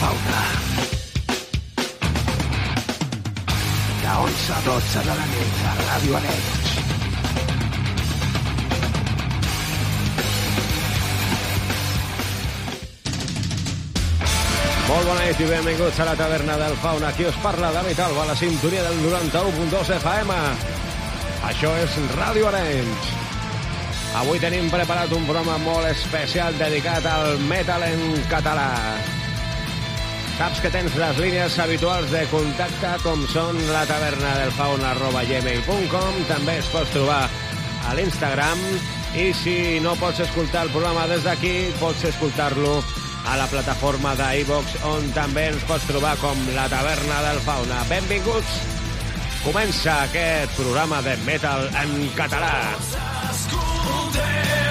Fauna. De 11 a 12 de la nit a Ràdio Arenys. Molt bona nit i benvinguts a la taverna del Fauna. Aquí us parla David Alba, a la sintonia del 91.2 FM. Això és Ràdio Arenys. Avui tenim preparat un programa molt especial dedicat al metal en català. Saps que tens les línies habituals de contacte com són la taverna del fauna arroba gmail.com també es pots trobar a l'Instagram i si no pots escoltar el programa des d'aquí pots escoltar-lo a la plataforma d'iVox on també ens pots trobar com la taverna del fauna. Benvinguts! Comença aquest programa de metal en català. Escolteu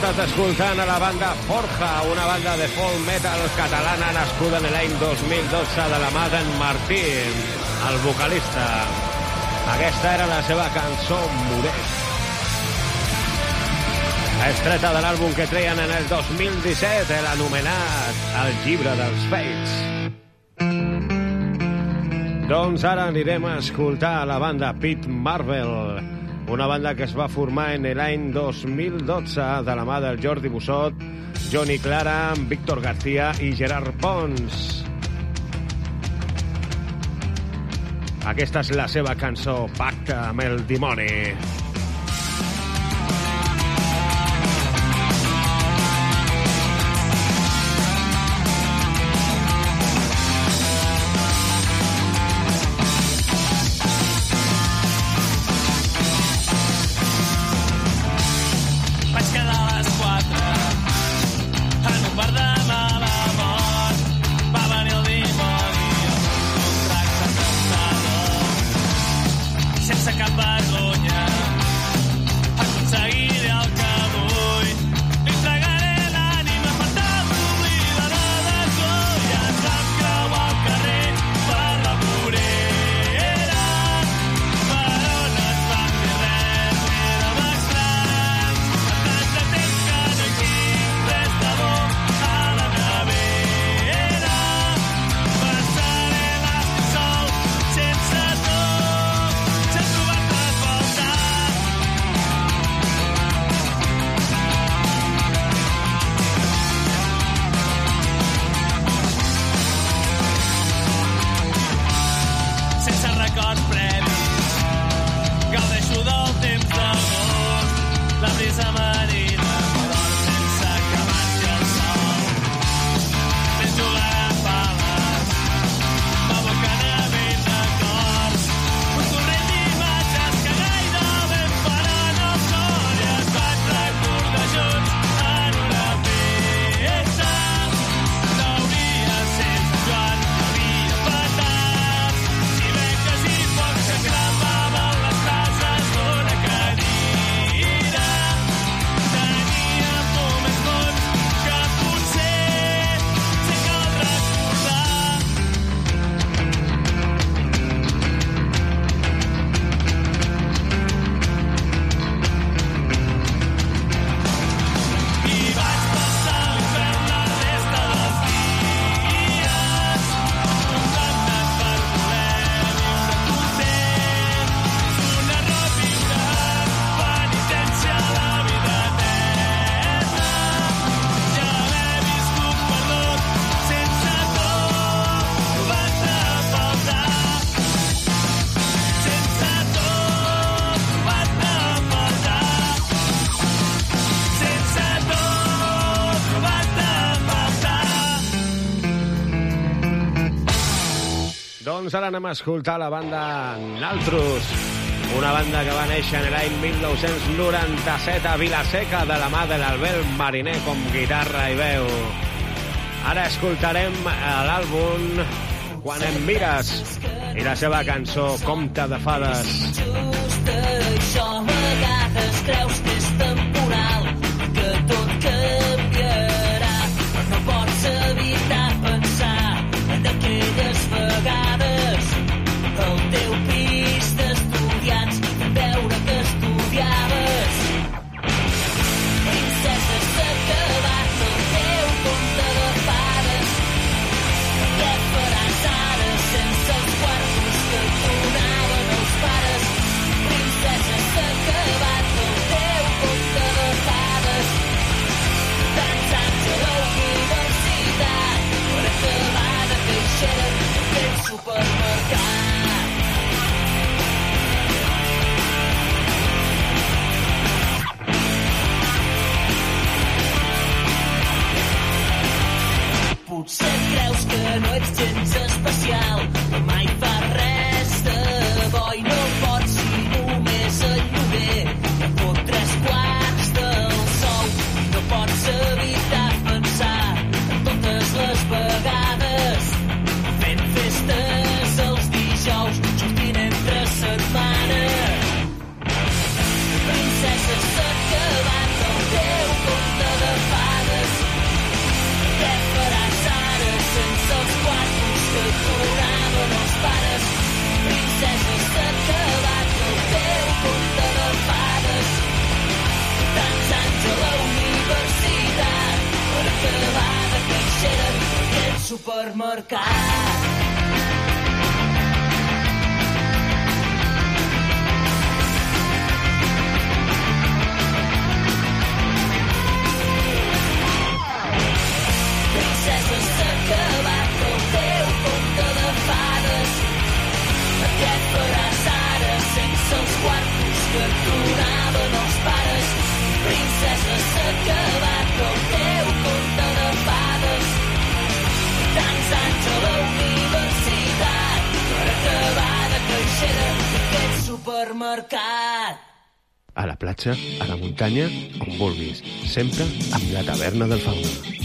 estat escoltant a la banda Forja, una banda de folk metal catalana nascuda en l'any 2012 de la mà d'en Martí, el vocalista. Aquesta era la seva cançó Moret. Estreta de l'àlbum que treien en el 2017, l'anomenat El llibre dels feits. Doncs ara anirem a escoltar la banda Pit Marvel, una banda que es va formar en l'any 2012 de la mà del Jordi Bussot, Johnny Clara, Víctor García i Gerard Pons. Aquesta és la seva cançó, Pacte amb el dimoni. Pacte amb el dimoni. podem escoltar la banda Naltros, una banda que va néixer en l'any 1997 a Vilaseca de la mà de l'Albert Mariner com guitarra i veu. Ara escoltarem eh, l'àlbum Quan em mires i la seva cançó Compte de fades. Jo a vegades creus que estàs que no ets gens especial. Mai viatge a la muntanya on vulguis, sempre amb la taverna del Fauna.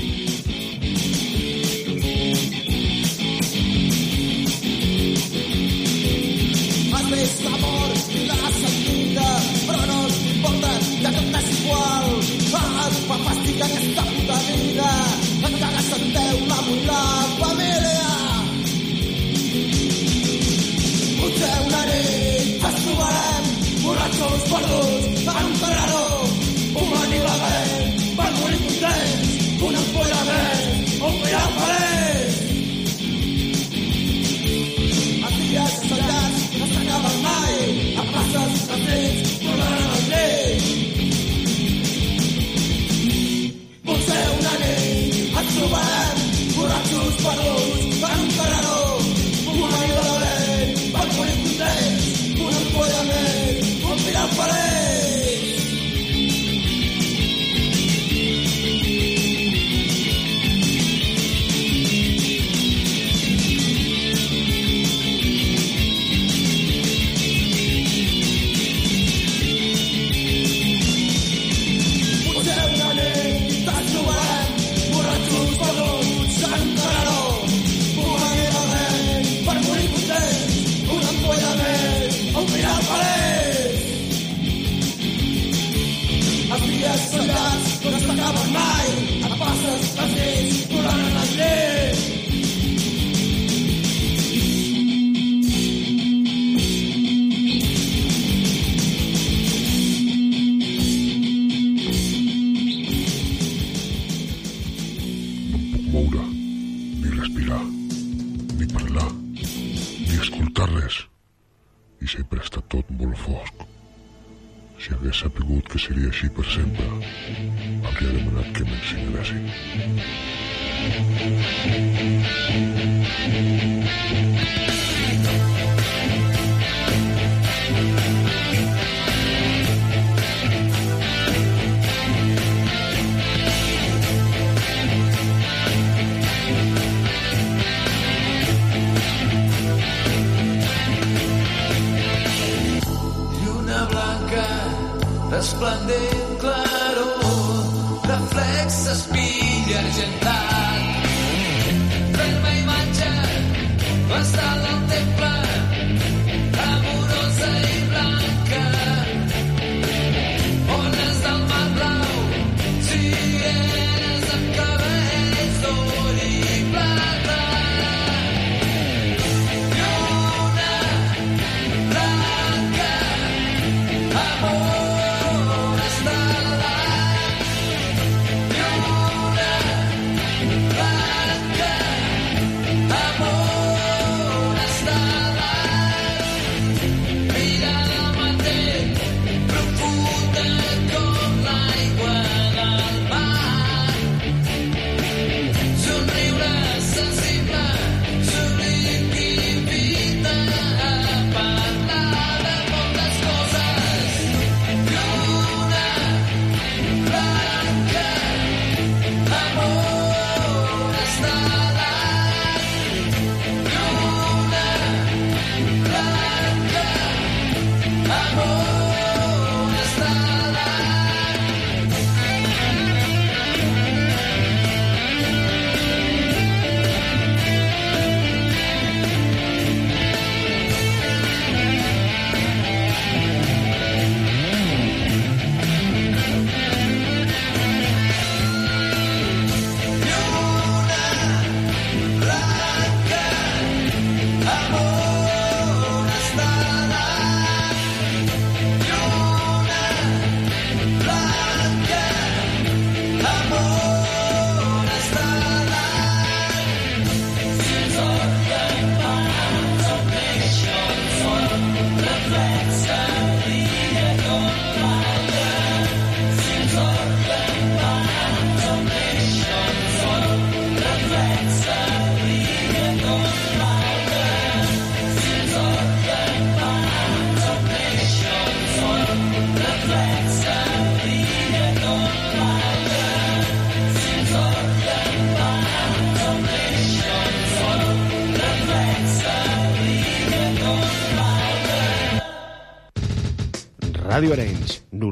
i argentat. Fent-me imatge, bastant el temps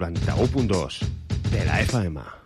90.2 de la FMA.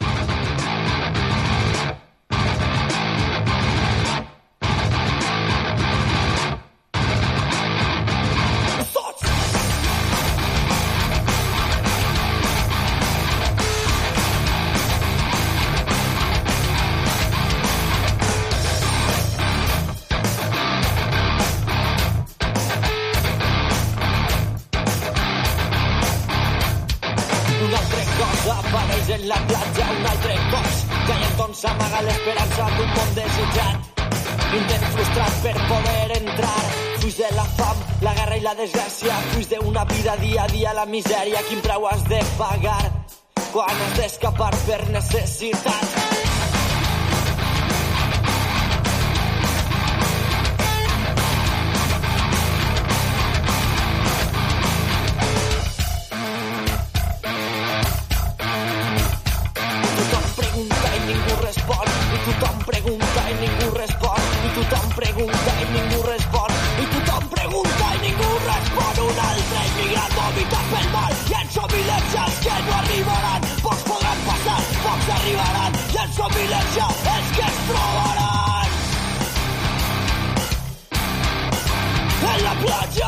What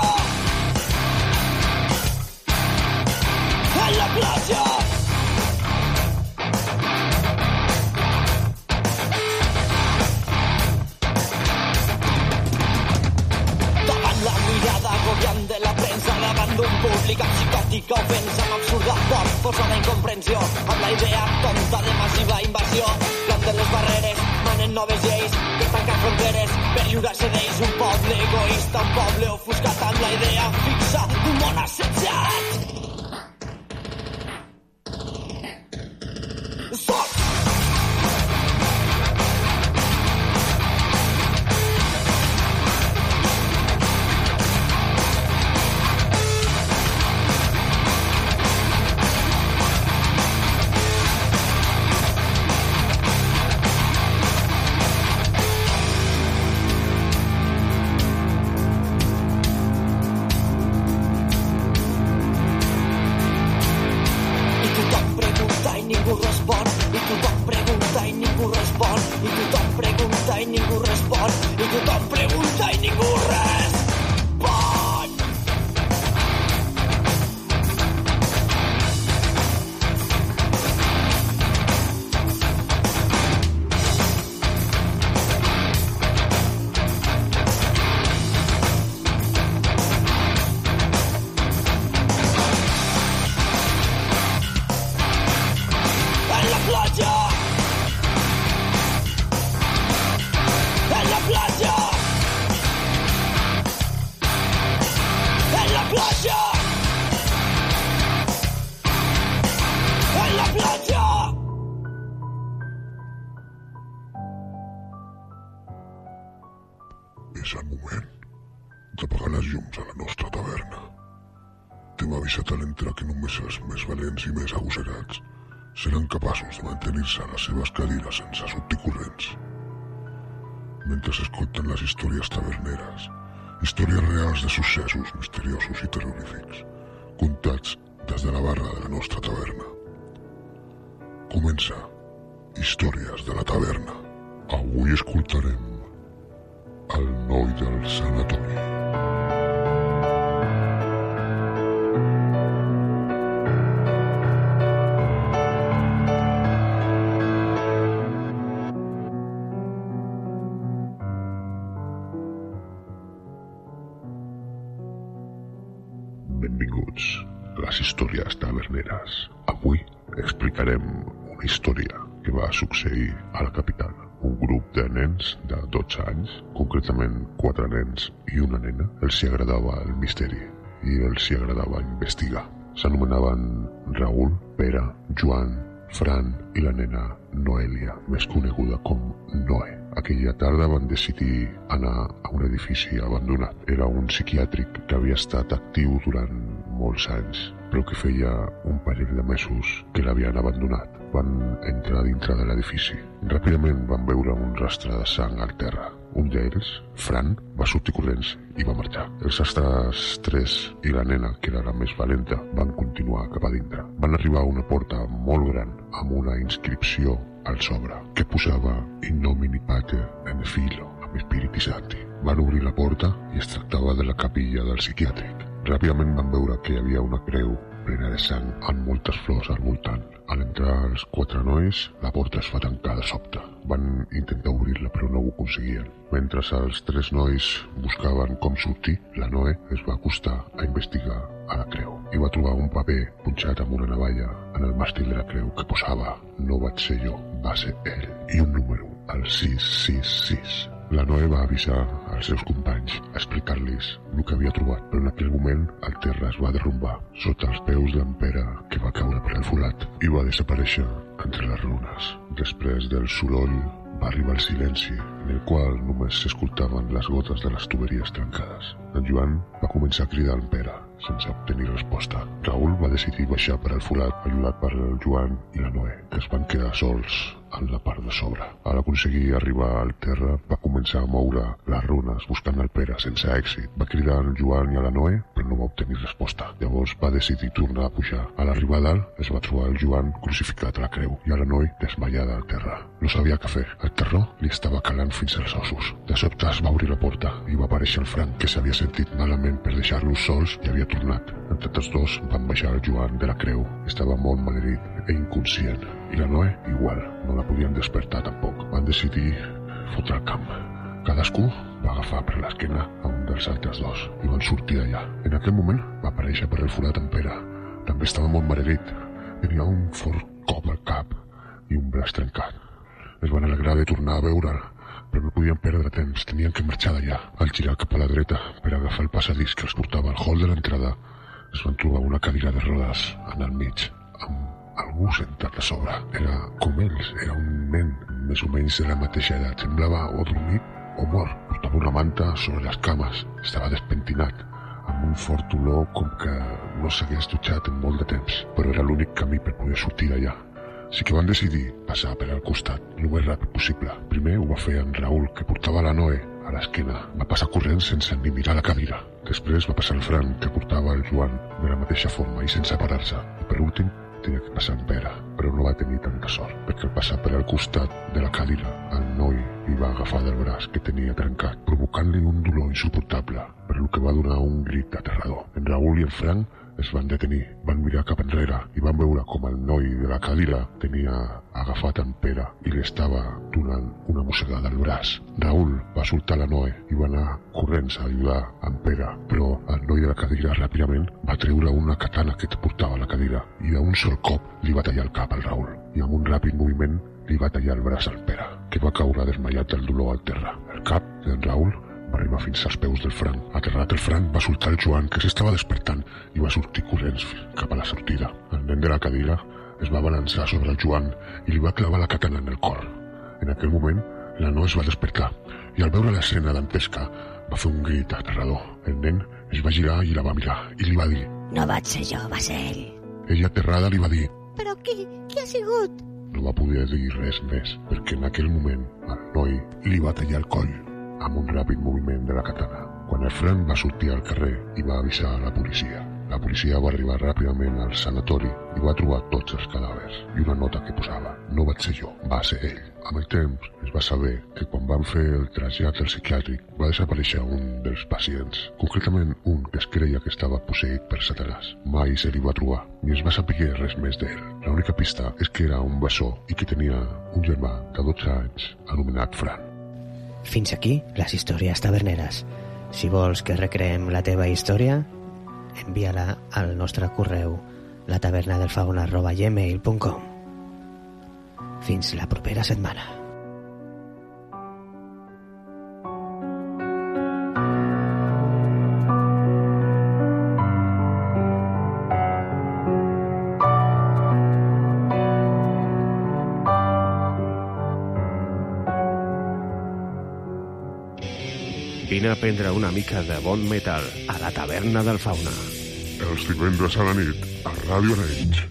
És el moment d'apagar les llums a la nostra taverna. T'hem avisat a l'entrar que només els més valents i més agosegats seran capaços de mantenir-se a les seves cadires sense sortir corrents. Mentre s'escolten les històries taverneres, històries reals de successos misteriosos i terrorífics, contats des de la barra de la nostra taverna. Comença Històries de la taverna. Avui escoltarem el noi del sanatori. Benvinguts a les històries taverneres. Avui explicarem una història que va succeir a la capital. Un grup de nens de 12 anys, concretament quatre nens i una nena, els hi agradava el misteri i els hi agradava investigar. S'anomenaven Raül, Pere, Joan, Fran i la nena Noelia, més coneguda com Noé. Aquella tarda van decidir anar a un edifici abandonat. Era un psiquiàtric que havia estat actiu durant molts anys, però que feia un parell de mesos que l'havien abandonat. Van entrar dintre de l'edifici. Ràpidament van veure un rastre de sang al terra. Un d'ells, Fran, va sortir corrents i va marxar. Els altres tres i la nena, que era la més valenta, van continuar cap a dintre. Van arribar a una porta molt gran amb una inscripció al sobre que posava In nomini pater en filo amb Spiriti Santi. Van obrir la porta i es tractava de la capilla del psiquiàtric. Ràpidament van veure que hi havia una creu plena de sang amb moltes flors al voltant. Al entrar els quatre nois, la porta es va tancar de sobte. Van intentar obrir-la però no ho aconseguien. Mentre els tres nois buscaven com sortir, la Noe es va acostar a investigar a la creu i va trobar un paper punxat amb una navalla en el màstil de la creu que posava «No vaig ser jo, va ser ell» i un número, el 666. La Noe va avisar als seus companys explicar-los el que havia trobat, però en aquell moment el terra es va derrumbar sota els peus d'en Pere, que va caure per el forat i va desaparèixer entre les runes. Després del soroll va arribar el silenci, en el qual només s'escoltaven les gotes de les tuberies trencades. En Joan va començar a cridar en Pere, sense obtenir resposta. Raül va decidir baixar per al forat, ajudat per el Joan i la Noé, que es van quedar sols en la part de sobre. Al aconseguir arribar al terra, va començar a moure les runes buscant el Pere sense èxit. Va cridar al Joan i a la Noé, però no va obtenir resposta. Llavors va decidir tornar a pujar. A l'arribar dalt, es va trobar el Joan crucificat a la creu i a la Noé desmaiada al terra. No sabia què fer. El terror li estava calant fins als ossos. De sobte es va obrir la porta i va aparèixer el Frank, que s'havia sentit malament per deixar-los sols i havia tornat. Entre tots dos van baixar el Joan de la creu. Estava molt malherit e inconscient. I la Noé igual, no la podien despertar tampoc. Van decidir fotre el camp. Cadascú va agafar per l'esquena a un dels altres dos i van sortir d'allà. En aquell moment va aparèixer per el forat en Pere. També estava molt malherit. Tenia un fort cop al cap i un braç trencat. Es van alegrar de tornar a veure'l, però no podien perdre temps, tenien que marxar d'allà. Al girar cap a la dreta per agafar el passadís que els portava al hall de l'entrada, es van trobar una cadira de rodes en el mig, amb algú sentat a sobre. Era com ells, era un nen més o menys de la mateixa edat. Semblava o dormit o mort. Portava una manta sobre les cames, estava despentinat, amb un fort olor com que no s'hagués dutxat en molt de temps, però era l'únic camí per poder sortir d'allà. Sí que van decidir passar per al costat, el més ràpid possible. Primer ho va fer en Raül, que portava la Noé a l'esquena. Va passar corrent sense ni mirar la cadira. Després va passar el Fran, que portava el Joan de la mateixa forma i sense parar-se. I per últim tenia que passar en Pere, però no va tenir tanta sort, perquè al passar per al costat de la cadira, el noi li va agafar del braç que tenia trencat, provocant-li un dolor insuportable, per lo que va donar un grit aterrador. En Raül i en Frank es van detenir, van mirar cap enrere i van veure com el noi de la cadira tenia agafat en Pere i li estava donant una mossegada al braç. Raül va soltar la Noe i va anar corrents a ajudar en Pere, però el noi de la cadira ràpidament va treure una katana que portava la cadira i d'un sol cop li va tallar el cap al Raül i amb un ràpid moviment li va tallar el braç al Pere, que va caure desmaiat del dolor al terra. El cap d'en Raül va arribar fins als peus del Frank. Aterrat el Frank va soltar el Joan, que s'estava despertant, i va sortir corrents cap a la sortida. El nen de la cadira es va balançar sobre el Joan i li va clavar la katana en el cor. En aquell moment, la no es va despertar i al veure l'escena dantesca va fer un grit aterrador. El nen es va girar i la va mirar i li va dir No vaig ser jo, va ser ell. ella aterrada li va dir Però qui? Qui ha sigut? no va poder dir res més perquè en aquell moment el noi li va tallar el coll amb un ràpid moviment de la katana. Quan el Frank va sortir al carrer i va avisar a la policia. La policia va arribar ràpidament al sanatori i va trobar tots els cadàvers i una nota que posava «No vaig ser jo, va ser ell». Amb el temps es va saber que quan van fer el trasllat al psiquiàtric va desaparèixer un dels pacients, concretament un que es creia que estava posseït per Satanàs. Mai se li va trobar, ni es va saber res més d'ell. L'única pista és que era un bessó i que tenia un germà de 12 anys anomenat Fran. Fins aquí les històries taverneres. Si vols que recreem la teva història, envia-la al nostre correu latavernadelfauna.gmail.com Fins la propera setmana. Vine a prendre una mica de bon metal a la taverna del Fauna. Els divendres a la nit a Ràdio Arenys.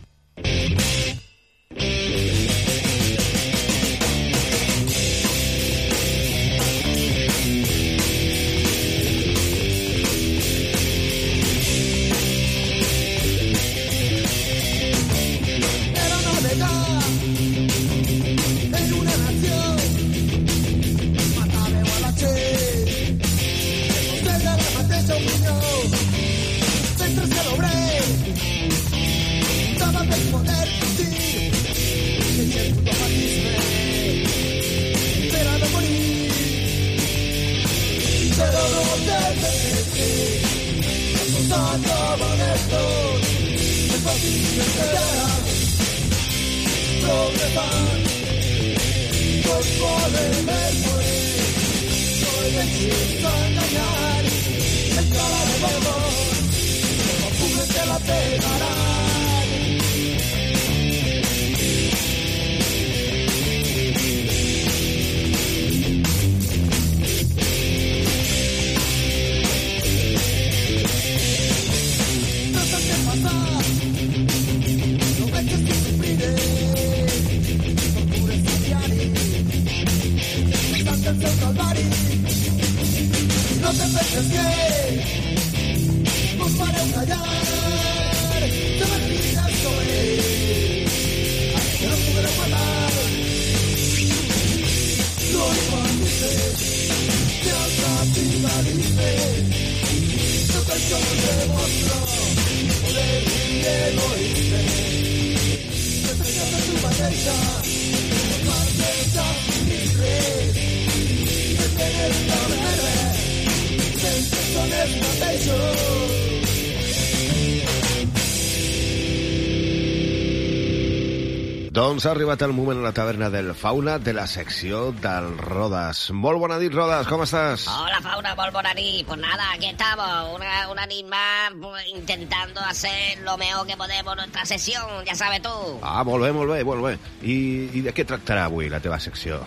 Doncs ha arribat el moment a la taverna del Fauna de la secció del Rodas. Molt bona nit, Rodas, com estàs? Hola, Fauna, molt bona nit. Pues nada, aquí estamos, una, una nit más, pues, intentando hacer lo mejor que podemos nuestra sesión, ya sabes tú. Ah, molt bé, molt bé, molt bé. I, I de què tractarà avui la teva secció?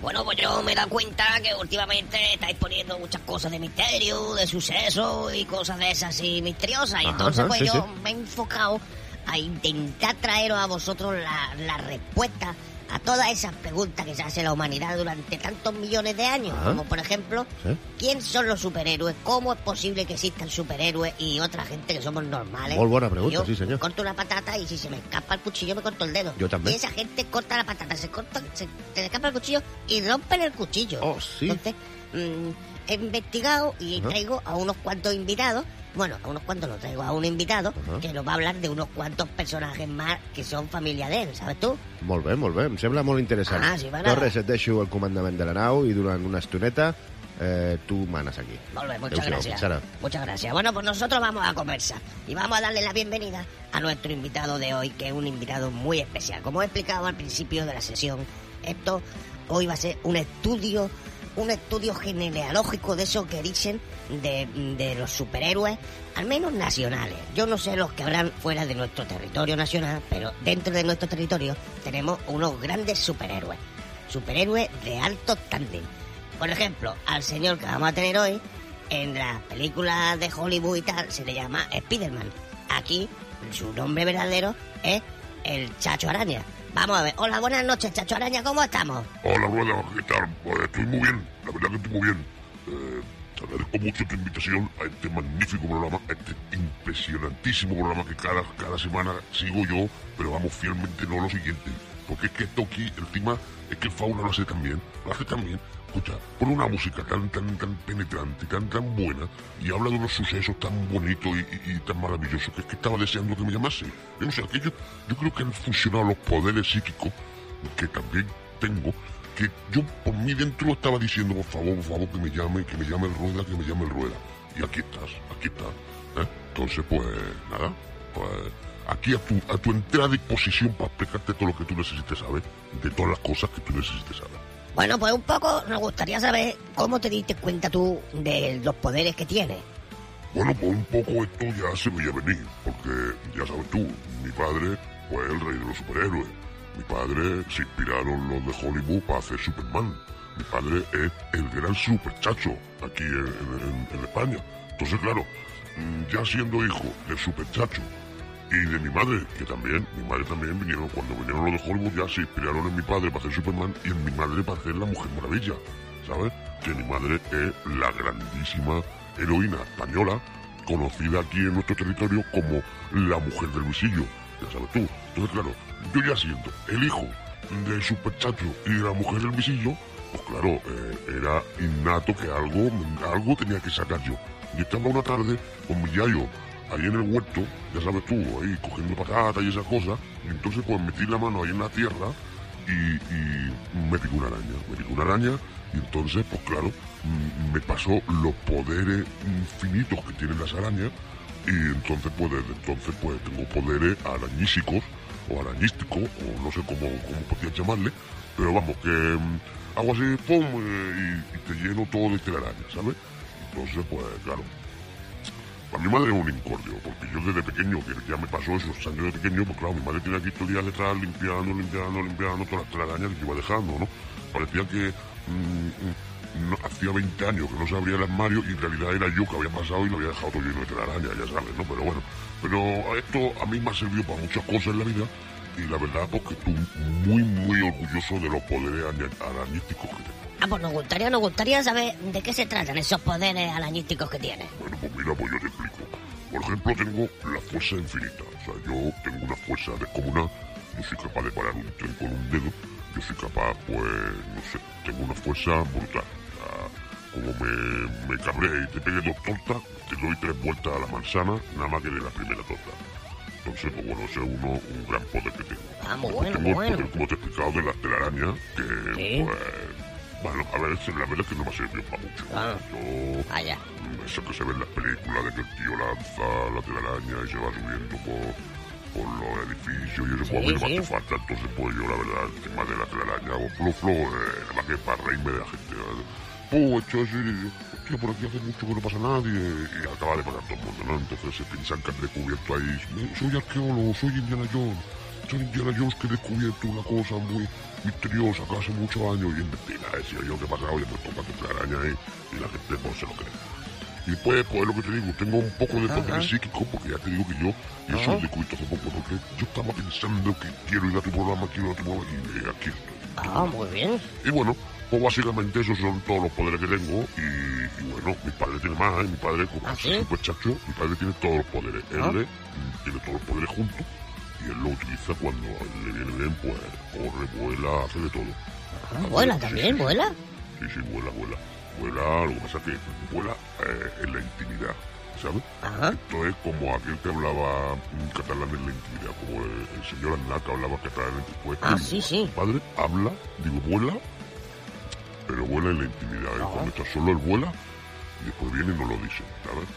Bueno, pues yo me he dado cuenta que últimamente estáis poniendo muchas cosas de misterio, de suceso y cosas de esas así misteriosas. Y Ajá, entonces, pues sí, yo sí. me he enfocado a intentar traeros a vosotros la, la respuesta a todas esas preguntas que se hace la humanidad durante tantos millones de años. Ajá. Como por ejemplo, Sí. ¿quién son los superhéroes? ¿Cómo es posible que existan superhéroes y otra gente que somos normales? Molt bona pregunta, Yo sí, senyor. corto una patata y si se me escapa el cuchillo me corto el dedo. Yo también. Y esa gente corta la patata, se corta, se, se le escapa el cuchillo y rompen el cuchillo. Oh, sí. Entonces, mm, he investigado y Ajá. traigo a unos cuantos invitados. Bueno, a unos cuantos no traigo a un invitado Ajá. que nos va a hablar de unos cuantos personajes más que son familia de él, ¿sabes tú? Molt bé, molt bé, em sembla molt interessant. Ah, sí. Torres, et deixo el comandament de la nau i durant una estoneta eh, tu manes aquí. Molt bé, muchas gracias. Muchas gracias. Bueno, pues nosotros vamos a conversar y vamos a darle la bienvenida a nuestro invitado de hoy, que es un invitado muy especial. Como he explicado al principio de la sesión, esto hoy va a ser un estudio, un estudio genealógico de eso que dicen de, de los superhéroes, al menos nacionales. Yo no sé los que habrán fuera de nuestro territorio nacional, pero dentro de nuestro territorio tenemos unos grandes superhéroes. Superhéroes de alto tándem. Por ejemplo, al señor que vamos a tener hoy, en las películas de Hollywood y tal, se le llama Spiderman. Aquí, su nombre verdadero es el Chacho Araña. Vamos a ver. Hola, buenas noches, Chacho Araña, ¿cómo estamos? Hola, Rueda, ¿qué tal? Pues estoy muy bien, la verdad que estoy muy bien. Eh, te agradezco mucho tu invitación a este magnífico programa, a este impresionantísimo programa que cada, cada semana sigo yo, pero vamos fielmente no lo siguiente. Porque es que esto aquí, encima, es que el fauna lo hace también, lo hace también. Escucha, pone una música tan, tan, tan penetrante, tan, tan buena, y habla de unos sucesos tan bonitos y, y- y tan maravillosos, que que estaba deseando que me llamase. Yo no sé, que yo, yo creo que han funcionado los poderes psíquicos, que también tengo, que yo por mí dentro estaba diciendo, por favor, por favor, que me llame, que me llame el Rueda, que me llame el Rueda. Y aquí estás, aquí estás. ¿eh? Entonces, pues, nada, pues, aquí a tu, a tu entera disposición para explicarte todo lo que tú necesites saber, de todas las cosas que tú necesites saber. Bueno, pues un poco nos gustaría saber cómo te diste cuenta tú de los poderes que tienes. Bueno, pues un poco esto ya se veía venir, porque ya sabes tú, mi padre fue el rey de los superhéroes. Mi padre se inspiraron los de Hollywood para hacer Superman. Mi padre es el gran superchacho aquí en, en- España. Entonces, claro, mm, ya siendo hijo del superchacho y de mi madre, que también, mi madre también vinieron, cuando vinieron los de Hollywood ya se inspiraron en mi padre para hacer Superman y en mi madre para hacer la Mujer Maravilla, ¿sabes? Que mi madre es la grandísima heroína española, conocida aquí en nuestro territorio como la Mujer del Visillo, ya sabes tú. Entonces, claro, yo ya siendo el hijo del superchacho y de la Mujer del Visillo, pues claro, eh, era innato que algo, algo tenía que sacar yo. Y estaba una tarde con mi yayo ahí en el huerto, ya sabes tú, ahí cogiendo patatas y esas cosas, y entonces pues metí la mano ahí en la tierra y, me picó una araña, me picó una araña y entonces, pues claro, mm, me pasó los poderes infinitos que tienen las arañas y entonces, pues desde entonces, pues tengo poderes arañísicos o arañísticos, o no sé cómo, cómo podías llamarle, pero vamos, que mm, hago así, pum, y, y te lleno todo de telaraña, ¿sabes? Entonces, pues claro, para mi madre es un incordio, porque yo desde pequeño, que ya me pasó esos años de pequeño, pues claro, mi madre tenía aquí todo el día detrás limpiando, limpiando, limpiando todas las telarañas que iba dejando, ¿no? Parecía que mm, mm, hacía 20 años que no se abría el armario y en realidad era yo que había pasado y lo había dejado todo lleno de telarañas, ya sabes, ¿no? Pero bueno, pero esto a mí me ha servido para muchas cosas en la vida y la verdad, pues que estoy muy, muy orgulloso de los poderes arañísticos que tengo. Ah, pues nos gustaría, nos gustaría saber de qué se tratan esos poderes arañísticos que tiene. Bueno, pues mira, pues yo te explico. Por ejemplo, tengo la fuerza infinita. O sea, yo tengo una fuerza descomunal. Yo soy capaz de parar un tren con un dedo. Yo soy capaz, pues, no sé, tengo una fuerza brutal. O sea, como me, me cabré y te pegue dos tortas, te doy tres vueltas a la manzana, nada más que de la primera torta. Entonces, pues bueno, ese es uno, un gran poder que tengo. Ah, muy bueno, tengo muy el bueno. poder, como te he explicado, de las telarañas, que, Sí. pues, bueno, a ver, la verdad es que no me ha servido para mucho. Ah. Yo, Vaya. eso que se ve en las películas de que el tío lanza la telaraña y se va subiendo por, por los edificios y eso Sí, pues a mí no me hace falta. Entonces, pues yo la verdad, el tema de la telaraña hago flo flo, eh, más que para reírme de la gente. Pues hostia, por aquí hace mucho que no pasa nadie y acaba de pasar todo el mundo, ¿no? Entonces se piensan que han descubierto ahí, soy arqueólogo, soy Indiana Jones. Soy Indiana Jones que he descubierto una cosa muy misteriosa que hace muchos años y es mentira, decía yo que pasa, oye, pues toma tu telaraña ahí y la gente pues se lo cree. Y pues, pues lo que te digo, tengo un poco de poder Ajá. psíquico, porque ya te digo que yo, y eso Ajá. lo descubierto hace poco, ¿no? que yo estaba pensando que quiero ir a tu programa, quiero ir a tu programa, y eh, aquí estoy. Ah, muy bien. Y bueno, pues básicamente esos son todos los poderes que tengo, y, y bueno, mi padre tiene más, ¿eh? mi padre, como ¿Ah, es sí? súper chacho, mi padre tiene todos los poderes. Él Ah. eh, tiene todos los poderes juntos, y él lo utiliza cuando le viene bien, pues corre, vuela, hace de todo. Ah, vuela Sí, también, sí. vuela. Sí, sí, vuela, vuela. Vuela, lo que pasa es que vuela eh, en la intimidad, ¿sabes? Ajá. Esto es como aquel que hablaba mm, catalán en la intimidad, como el, el señor Aznar que hablaba catalán en pues, Ah, sí, sí. Padre habla, digo, vuela, pero vuela en la intimidad. ¿eh? Cuando está solo, él vuela y después viene y no lo dice, ¿sabes?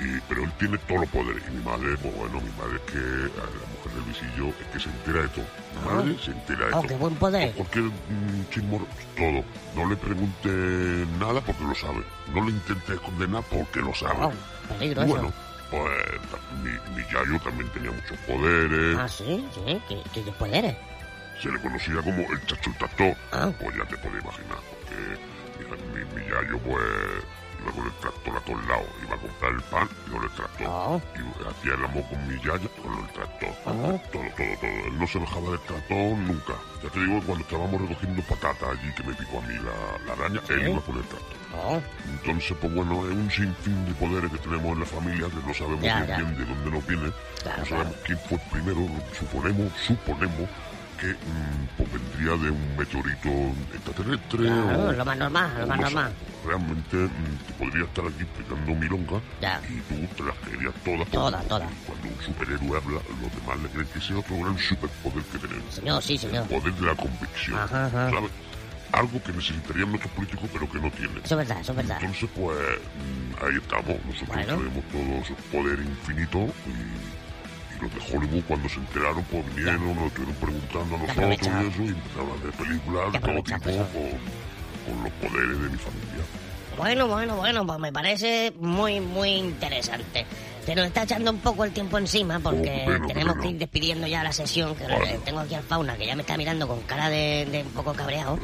Y, pero él tiene todos los poderes. Y mi madre, pues bueno, mi madre es que, a la mujer del visillo, es que se entera de todo. Mi Ajá. madre se entera de Oh, todo. qué buen poder. Cualquier mm, chismor, todo. No le pregunte nada porque lo sabe. No le intente esconder nada porque lo sabe. Oh, peligro Y eso. bueno, pues mi, mi yayo también tenía muchos poderes. Ah, sí, sí, ¿qué, qué poderes? Se le conocía como el chacho el tractor. Ah. Pues ya te puedes imaginar. Porque mi, mi yayo, pues, iba con el tractor a todos lados. Iba a comprar el pan y con el tractor. Y hacía el amor con mi yayo con el tractor. Ah. Todo, todo, todo. Él no se bajaba del tractor nunca. Ya te digo cuando estábamos recogiendo patatas allí que me picó a mí la, la araña, él Sí. iba con el tractor. Oh, Entonces, pues bueno, es un sinfín de poderes que tenemos en la familia que no sabemos Ya, bien de dónde nos viene. No sabemos quién fue el primero. Suponemos, suponemos que mm, pues vendría de un meteorito extraterrestre claro, o... lo más normal, lo más no sé. normal. Realmente mm, te podría estar aquí explicando milonga Ya. y tú te las creerías todas. Todas, todas. Cuando un superhéroe habla, los demás le creen que ese es otro gran superpoder que tenemos. Señor, sí, señor. El poder de la convicción. Ajá, ajá. ¿sabes? Algo que necesitarían nuestros políticos pero que no tienen. Eso es verdad, eso es verdad. Entonces, pues, mm, ahí estamos. Nosotros Bueno. tenemos todo ese poder infinito y los de Hollywood, cuando se enteraron, pues vinieron, nos estuvieron preguntando a nosotros y eso, y empezaron a hacer películas de todo tipo eso. con, con los poderes de mi familia. Bueno, bueno, bueno, pues me parece muy, muy interesante. Se nos está echando un poco el tiempo encima porque Oh, tenemos que ir despidiendo ya la sesión, que Vale. tengo aquí al fauna que ya me está mirando con cara de, de un poco cabreado.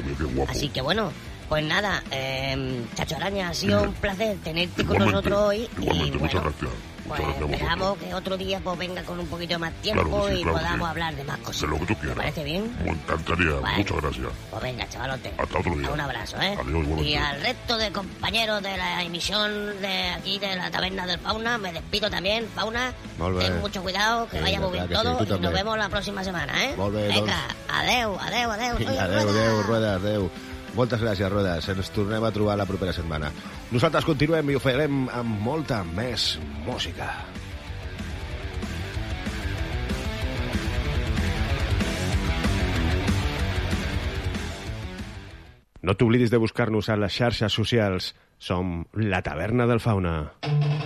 Así que bueno, pues nada, eh, Chacho Araña, ha sido Dime. un placer tenerte con nosotros hoy. igualmente, y bueno, pues Muchas gracias a esperamos que otro día pues venga con un poquito más tiempo Claro que sí, y claro podamos sí. hablar de más cosas. De lo que tú ¿Te quieras. parece bien? Me encantaría. Bueno. Muchas gracias. Pues venga, chavalote. Hasta otro día. Un abrazo, ¿eh? Adiós, y al resto de compañeros de la emisión de aquí de la taberna del Fauna, me despido también, Fauna. Bé. Ten mucho cuidado, que Sí, vaya muy bien todo y nos vemos la próxima semana, ¿eh? Bé, venga, adeu, adeu, adeu. adeu, Rueda. adeu, Rueda, adeu. Moltes gràcies, Rodes. Ens tornem a trobar la propera setmana. Nosaltres continuem i ho farem amb molta més música. No t'oblidis de buscar-nos a les xarxes socials. Som la Taverna del Fauna. Tanco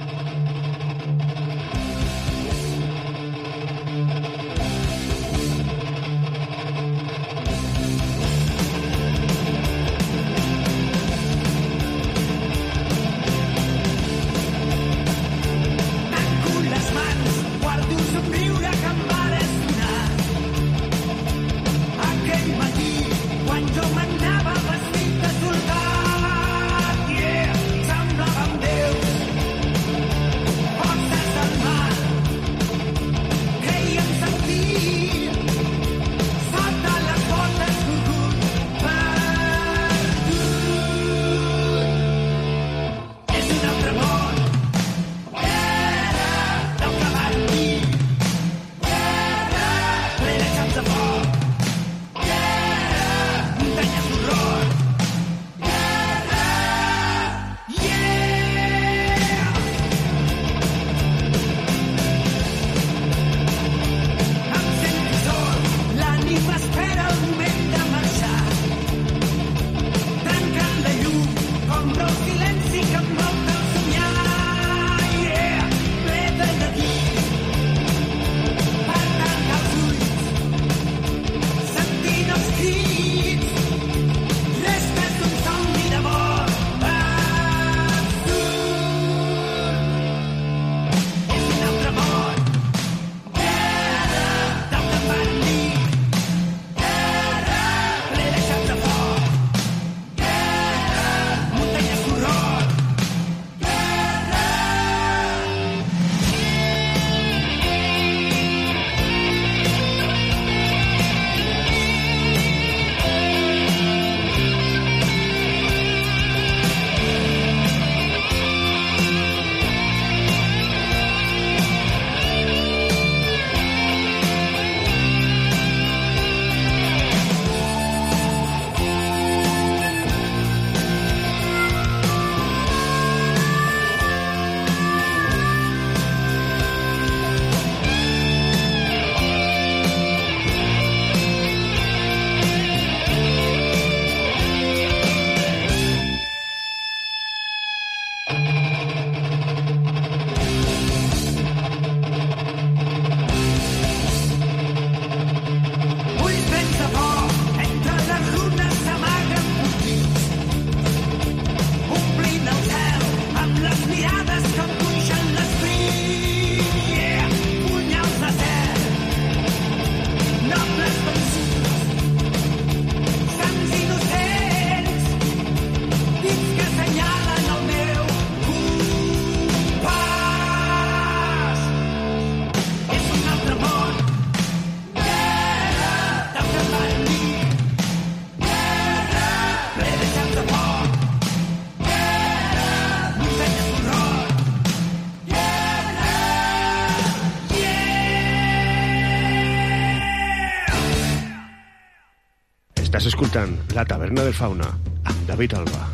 Estàs escoltant La Taverna del Fauna amb David Alba.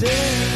day.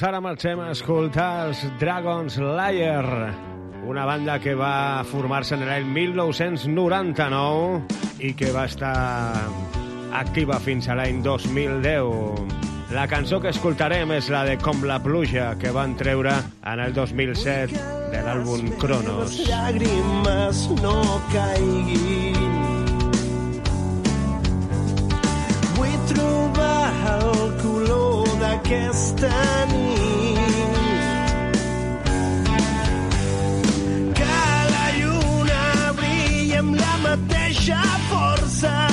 doncs ara marxem a escoltar els Dragons Lair, una banda que va formar-se en l'any 1999 i que va estar activa fins a l'any 2010. La cançó que escoltarem és la de Com la pluja, que van treure en el 2007 de l'àlbum Cronos. Les llàgrimes no caiguin Vull trobar el color d'aquesta nit deixa força.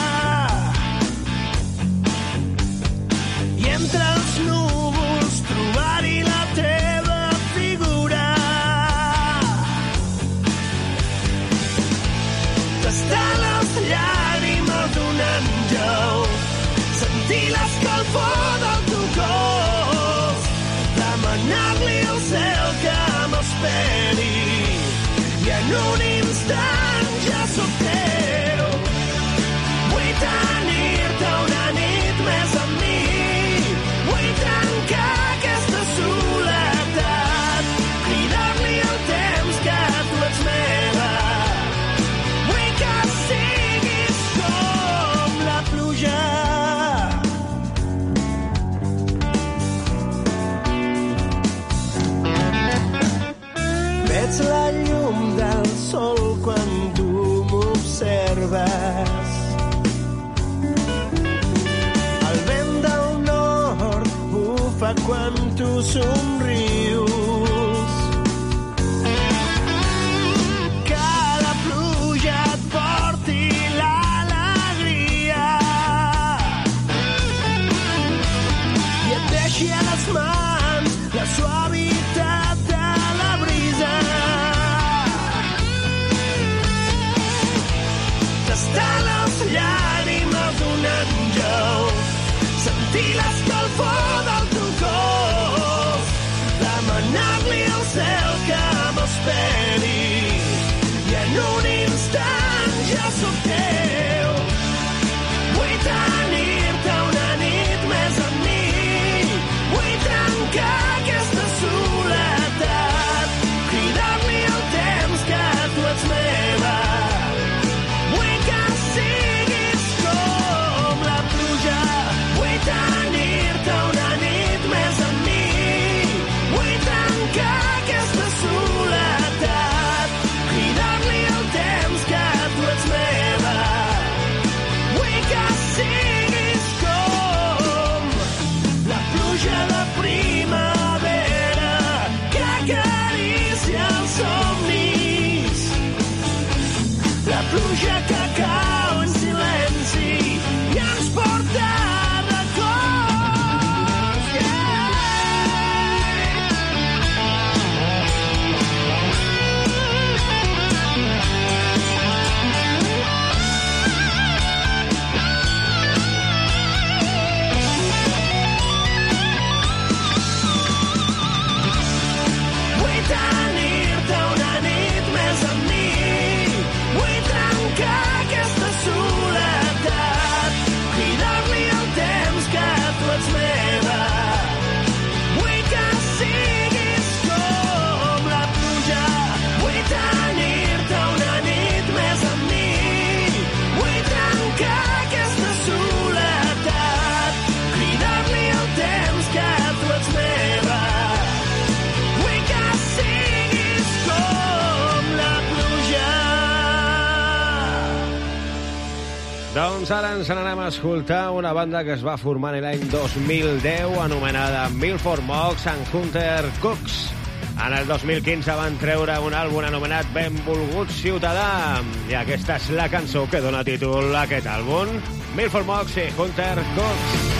Ets la llum del sol quan tu m'observes. El vent del nord bufa quan tu somrius escoltar una banda que es va formar en l'any 2010 anomenada Milford Mox and Hunter Cooks. En el 2015 van treure un àlbum anomenat Benvolgut Ciutadà i aquesta és la cançó que dona títol a aquest àlbum. Milford Mox i Hunter Cooks.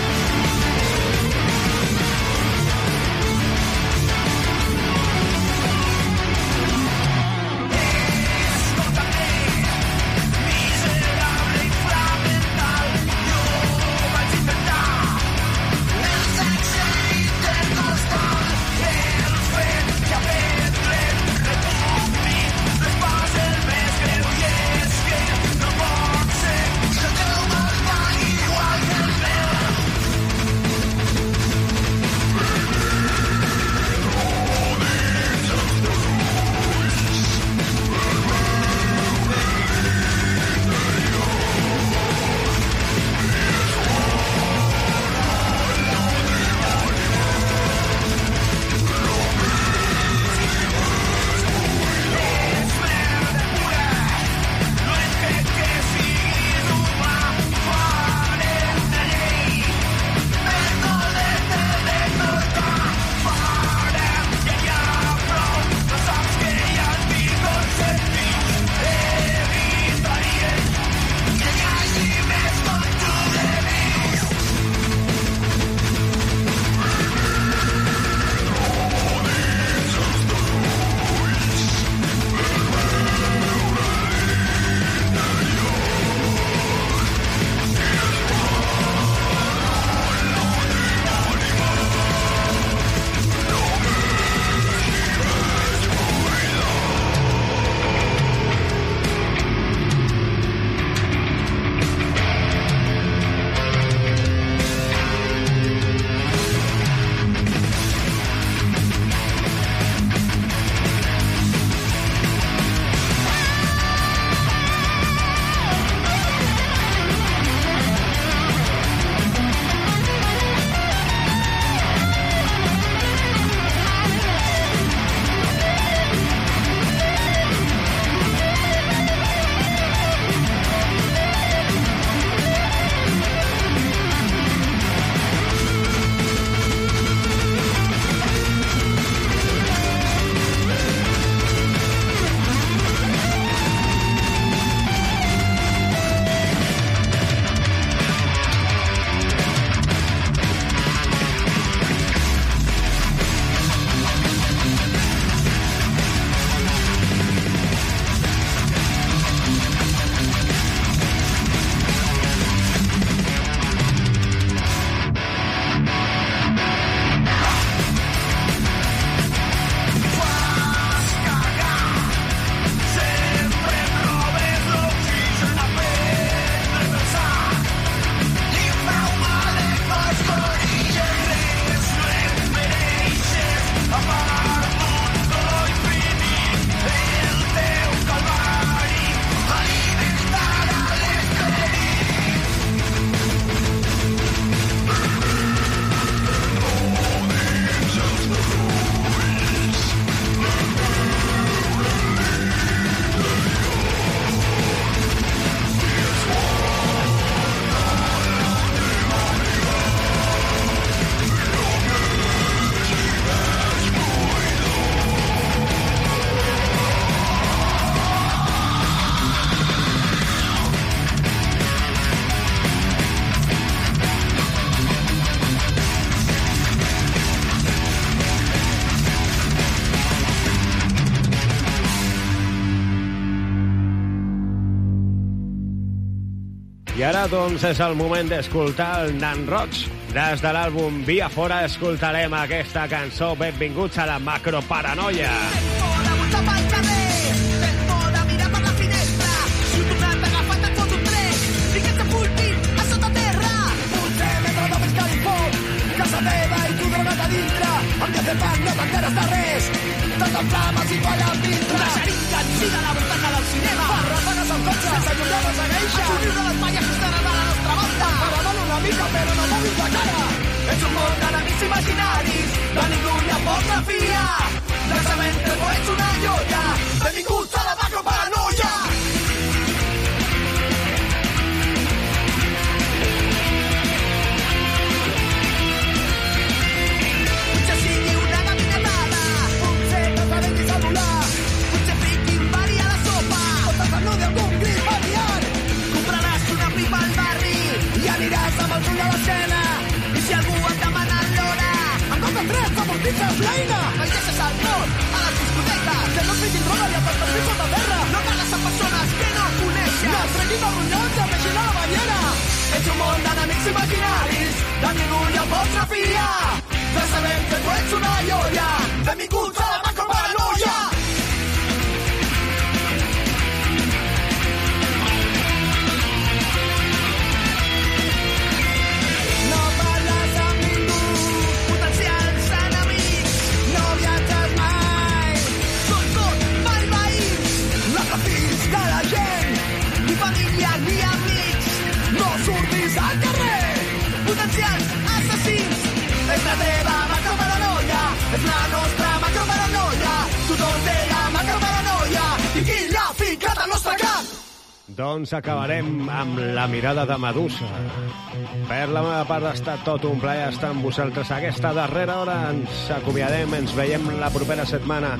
Doncs, és el moment d'escoltar el Nan Roig. Des de l'àlbum Via Fora escoltarem aquesta cançó Benvinguts a la macroparanoia. Carrer, tempo de mirar per la finestra. Si un tornat agafat et fot un tret, i que t'apultin a sota terra. Potser mentre no veig califot, casa i tu drogat a dintre. Amb que fer pan no t'enteres de res, tot en flames i al dintre. Una xeringa encida la butaca del cinema. Barratanes al cotxe, sense allunyar les segueixa. El somriure de les malles mica, però no moguis la cara. Ets un món d'enemics imaginaris, de ningú ni a poc la fia. Llançament ets una joia. Benvinguts Doncs acabarem amb la mirada de Medusa. Per la meva part ha estat tot un plaer estar amb vosaltres. Aquesta darrera hora ens acomiadem, ens veiem la propera setmana.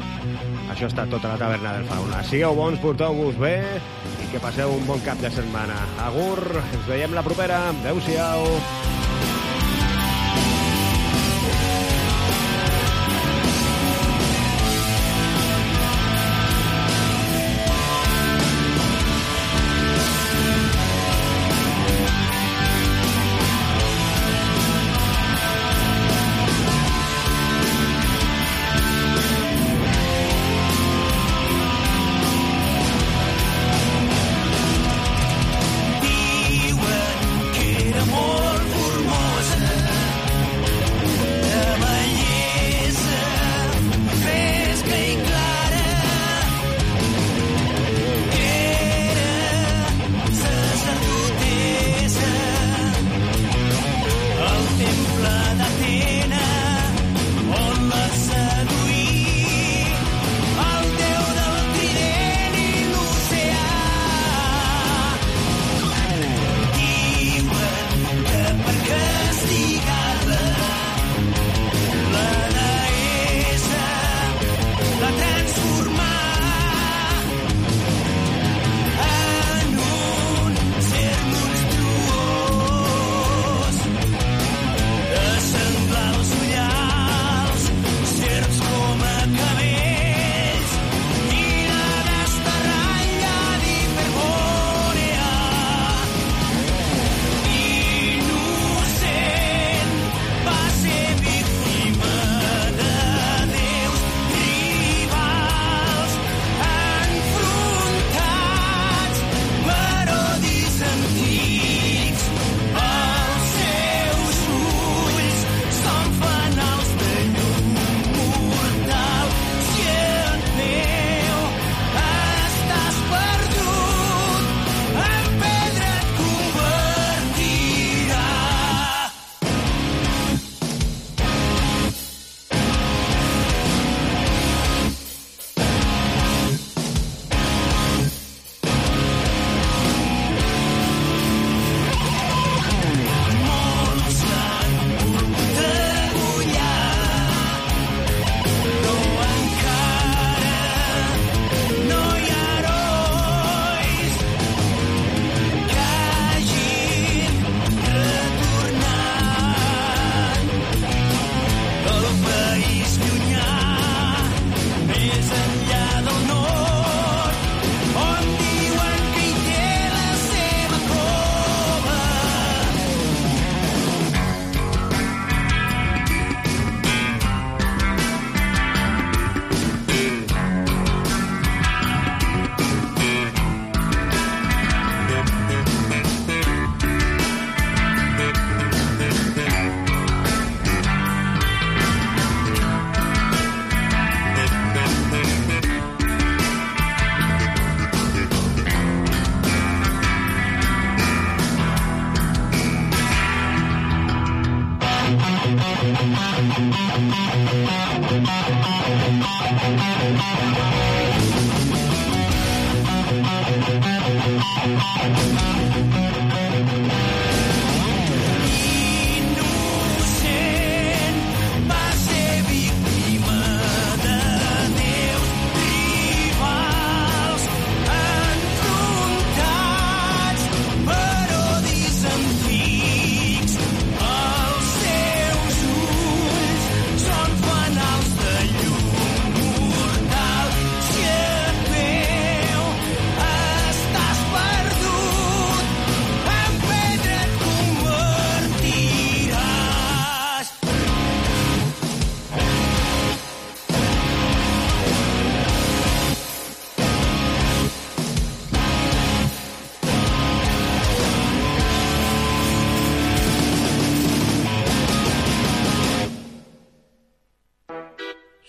Això ha estat tota la taverna del Fauna. Sigueu bons, porteu-vos bé i que passeu un bon cap de setmana. Agur, ens veiem la propera. Adéu-siau.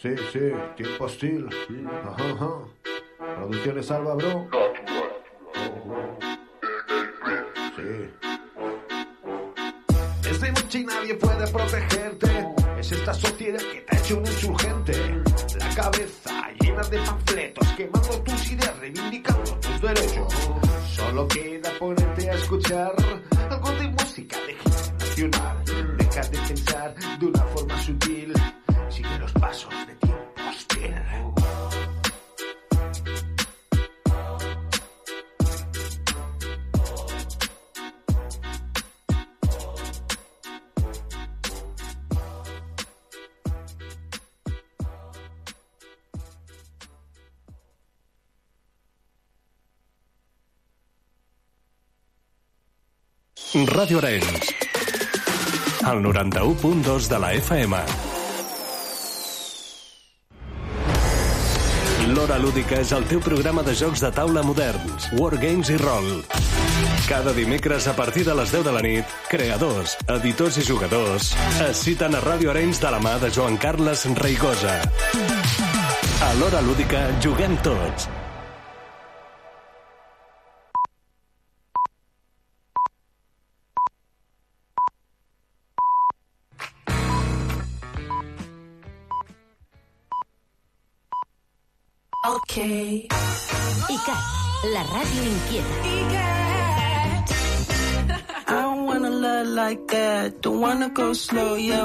Sí, sí, tiempo hostil. Ajá, ajá. Producciones Alba, bro. Sí. Es de noche y nadie puede protegerte. Es esta sociedad que te ha hecho un insurgente. La cabeza llena de panfletos, quemando tus ideas, reivindicando tus derechos. Solo queda ponerte a escuchar algo de música de nacional. Deja de pensar de una forma sutil. Sigue los pasos de tiempo hostil. Ràdio Arenys. El 91.2 de la FM. L'Hora Lúdica és el teu programa de jocs de taula moderns, wargames i rol. Cada dimecres a partir de les 10 de la nit, creadors, editors i jugadors es citen a Ràdio Arenys de la mà de Joan Carles Reigosa. A l'Hora Lúdica juguem tots. Okay. ICAT, la ràdio inquieta. I don't wanna love like that. Don't wanna go slow, yeah.